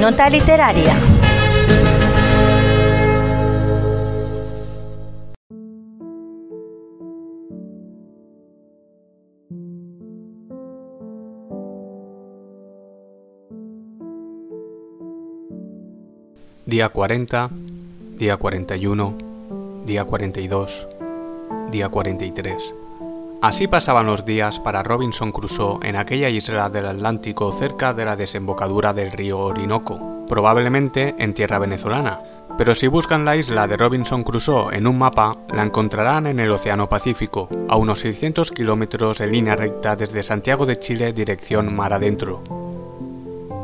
Nota literaria. Día 40, día 41, día 42, día 43. Así pasaban los días para Robinson Crusoe en aquella isla del Atlántico cerca de la desembocadura del río Orinoco, probablemente en tierra venezolana. Pero si buscan la isla de Robinson Crusoe en un mapa, la encontrarán en el Océano Pacífico, a unos 600 kilómetros en línea recta desde Santiago de Chile dirección mar adentro.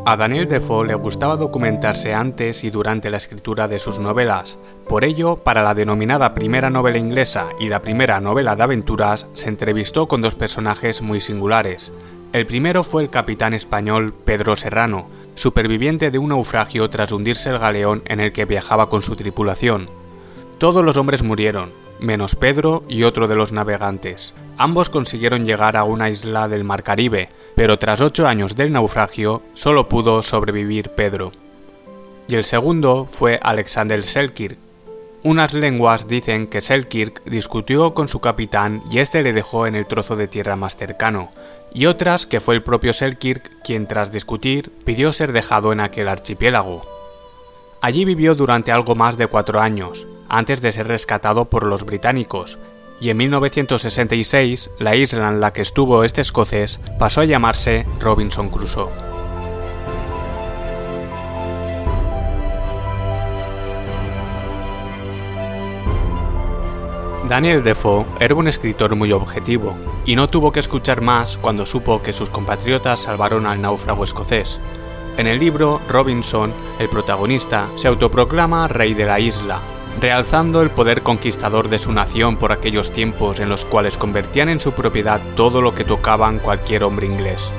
A Daniel Defoe le gustaba documentarse antes y durante la escritura de sus novelas. Por ello, para la denominada primera novela inglesa y la primera novela de aventuras, se entrevistó con dos personajes muy singulares. El primero fue el capitán español Pedro Serrano, superviviente de un naufragio tras hundirse el galeón en el que viajaba con su tripulación. Todos los hombres murieron, menos Pedro y otro de los navegantes. Ambos consiguieron llegar a una isla del Mar Caribe, pero tras ocho años del naufragio solo pudo sobrevivir Pedro. Y el segundo fue Alexander Selkirk. Unas lenguas dicen que Selkirk discutió con su capitán y este le dejó en el trozo de tierra más cercano, y otras que fue el propio Selkirk quien tras discutir pidió ser dejado en aquel archipiélago. Allí vivió durante algo más de cuatro años, antes de ser rescatado por los británicos, y en 1966 la isla en la que estuvo este escocés pasó a llamarse Robinson Crusoe. Daniel Defoe era un escritor muy objetivo, y no tuvo que escuchar más cuando supo que sus compatriotas salvaron al náufrago escocés. En el libro, Robinson, el protagonista, se autoproclama rey de la isla, realzando el poder conquistador de su nación por aquellos tiempos en los cuales convertían en su propiedad todo lo que tocaban cualquier hombre inglés.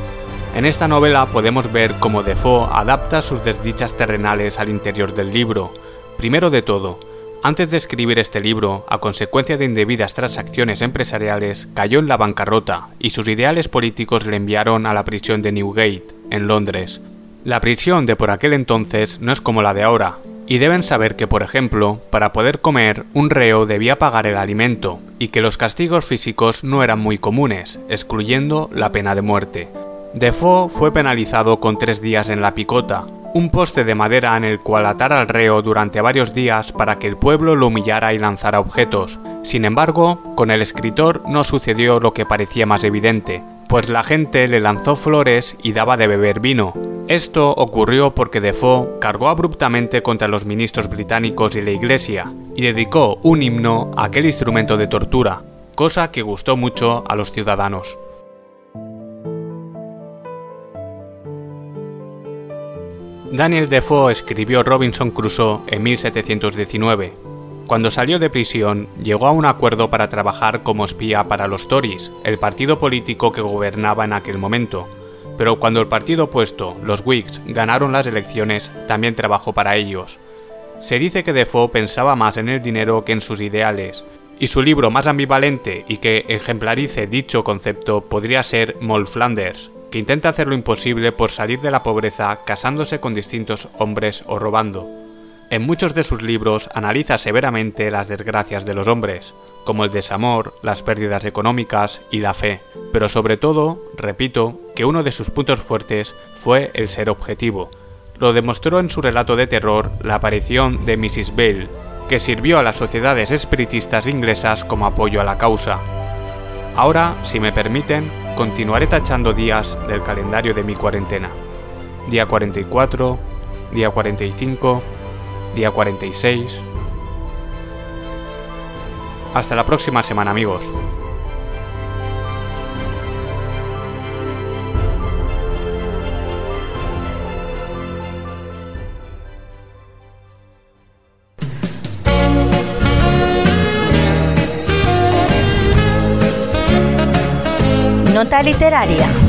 En esta novela podemos ver cómo Defoe adapta sus desdichas terrenales al interior del libro. Primero de todo, antes de escribir este libro, a consecuencia de indebidas transacciones empresariales, cayó en la bancarrota y sus ideales políticos le enviaron a la prisión de Newgate, en Londres. La prisión de por aquel entonces no es como la de ahora, y deben saber que, por ejemplo, para poder comer, un reo debía pagar el alimento, y que los castigos físicos no eran muy comunes, excluyendo la pena de muerte. Defoe fue penalizado con tres días en la picota, un poste de madera en el cual atar al reo durante varios días para que el pueblo lo humillara y lanzara objetos. Sin embargo, con el escritor no sucedió lo que parecía más evidente, pues la gente le lanzó flores y daba de beber vino. Esto ocurrió porque Defoe cargó abruptamente contra los ministros británicos y la iglesia, y dedicó un himno a aquel instrumento de tortura, cosa que gustó mucho a los ciudadanos. Daniel Defoe escribió Robinson Crusoe en 1719. Cuando salió de prisión, llegó a un acuerdo para trabajar como espía para los Tories, el partido político que gobernaba en aquel momento. Pero cuando el partido opuesto, los Whigs, ganaron las elecciones, también trabajó para ellos. Se dice que Defoe pensaba más en el dinero que en sus ideales, y su libro más ambivalente y que ejemplarice dicho concepto podría ser Moll Flanders, que intenta hacer lo imposible por salir de la pobreza casándose con distintos hombres o robando. En muchos de sus libros analiza severamente las desgracias de los hombres, como el desamor, las pérdidas económicas y la fe, pero sobre todo, repito, que uno de sus puntos fuertes fue el ser objetivo. Lo demostró en su relato de terror la aparición de Mrs. Bale, que sirvió a las sociedades espiritistas inglesas como apoyo a la causa. Ahora, si me permiten, continuaré tachando días del calendario de mi cuarentena. Día 44, día 45, día 46. Hasta la próxima semana amigos. Nota literaria.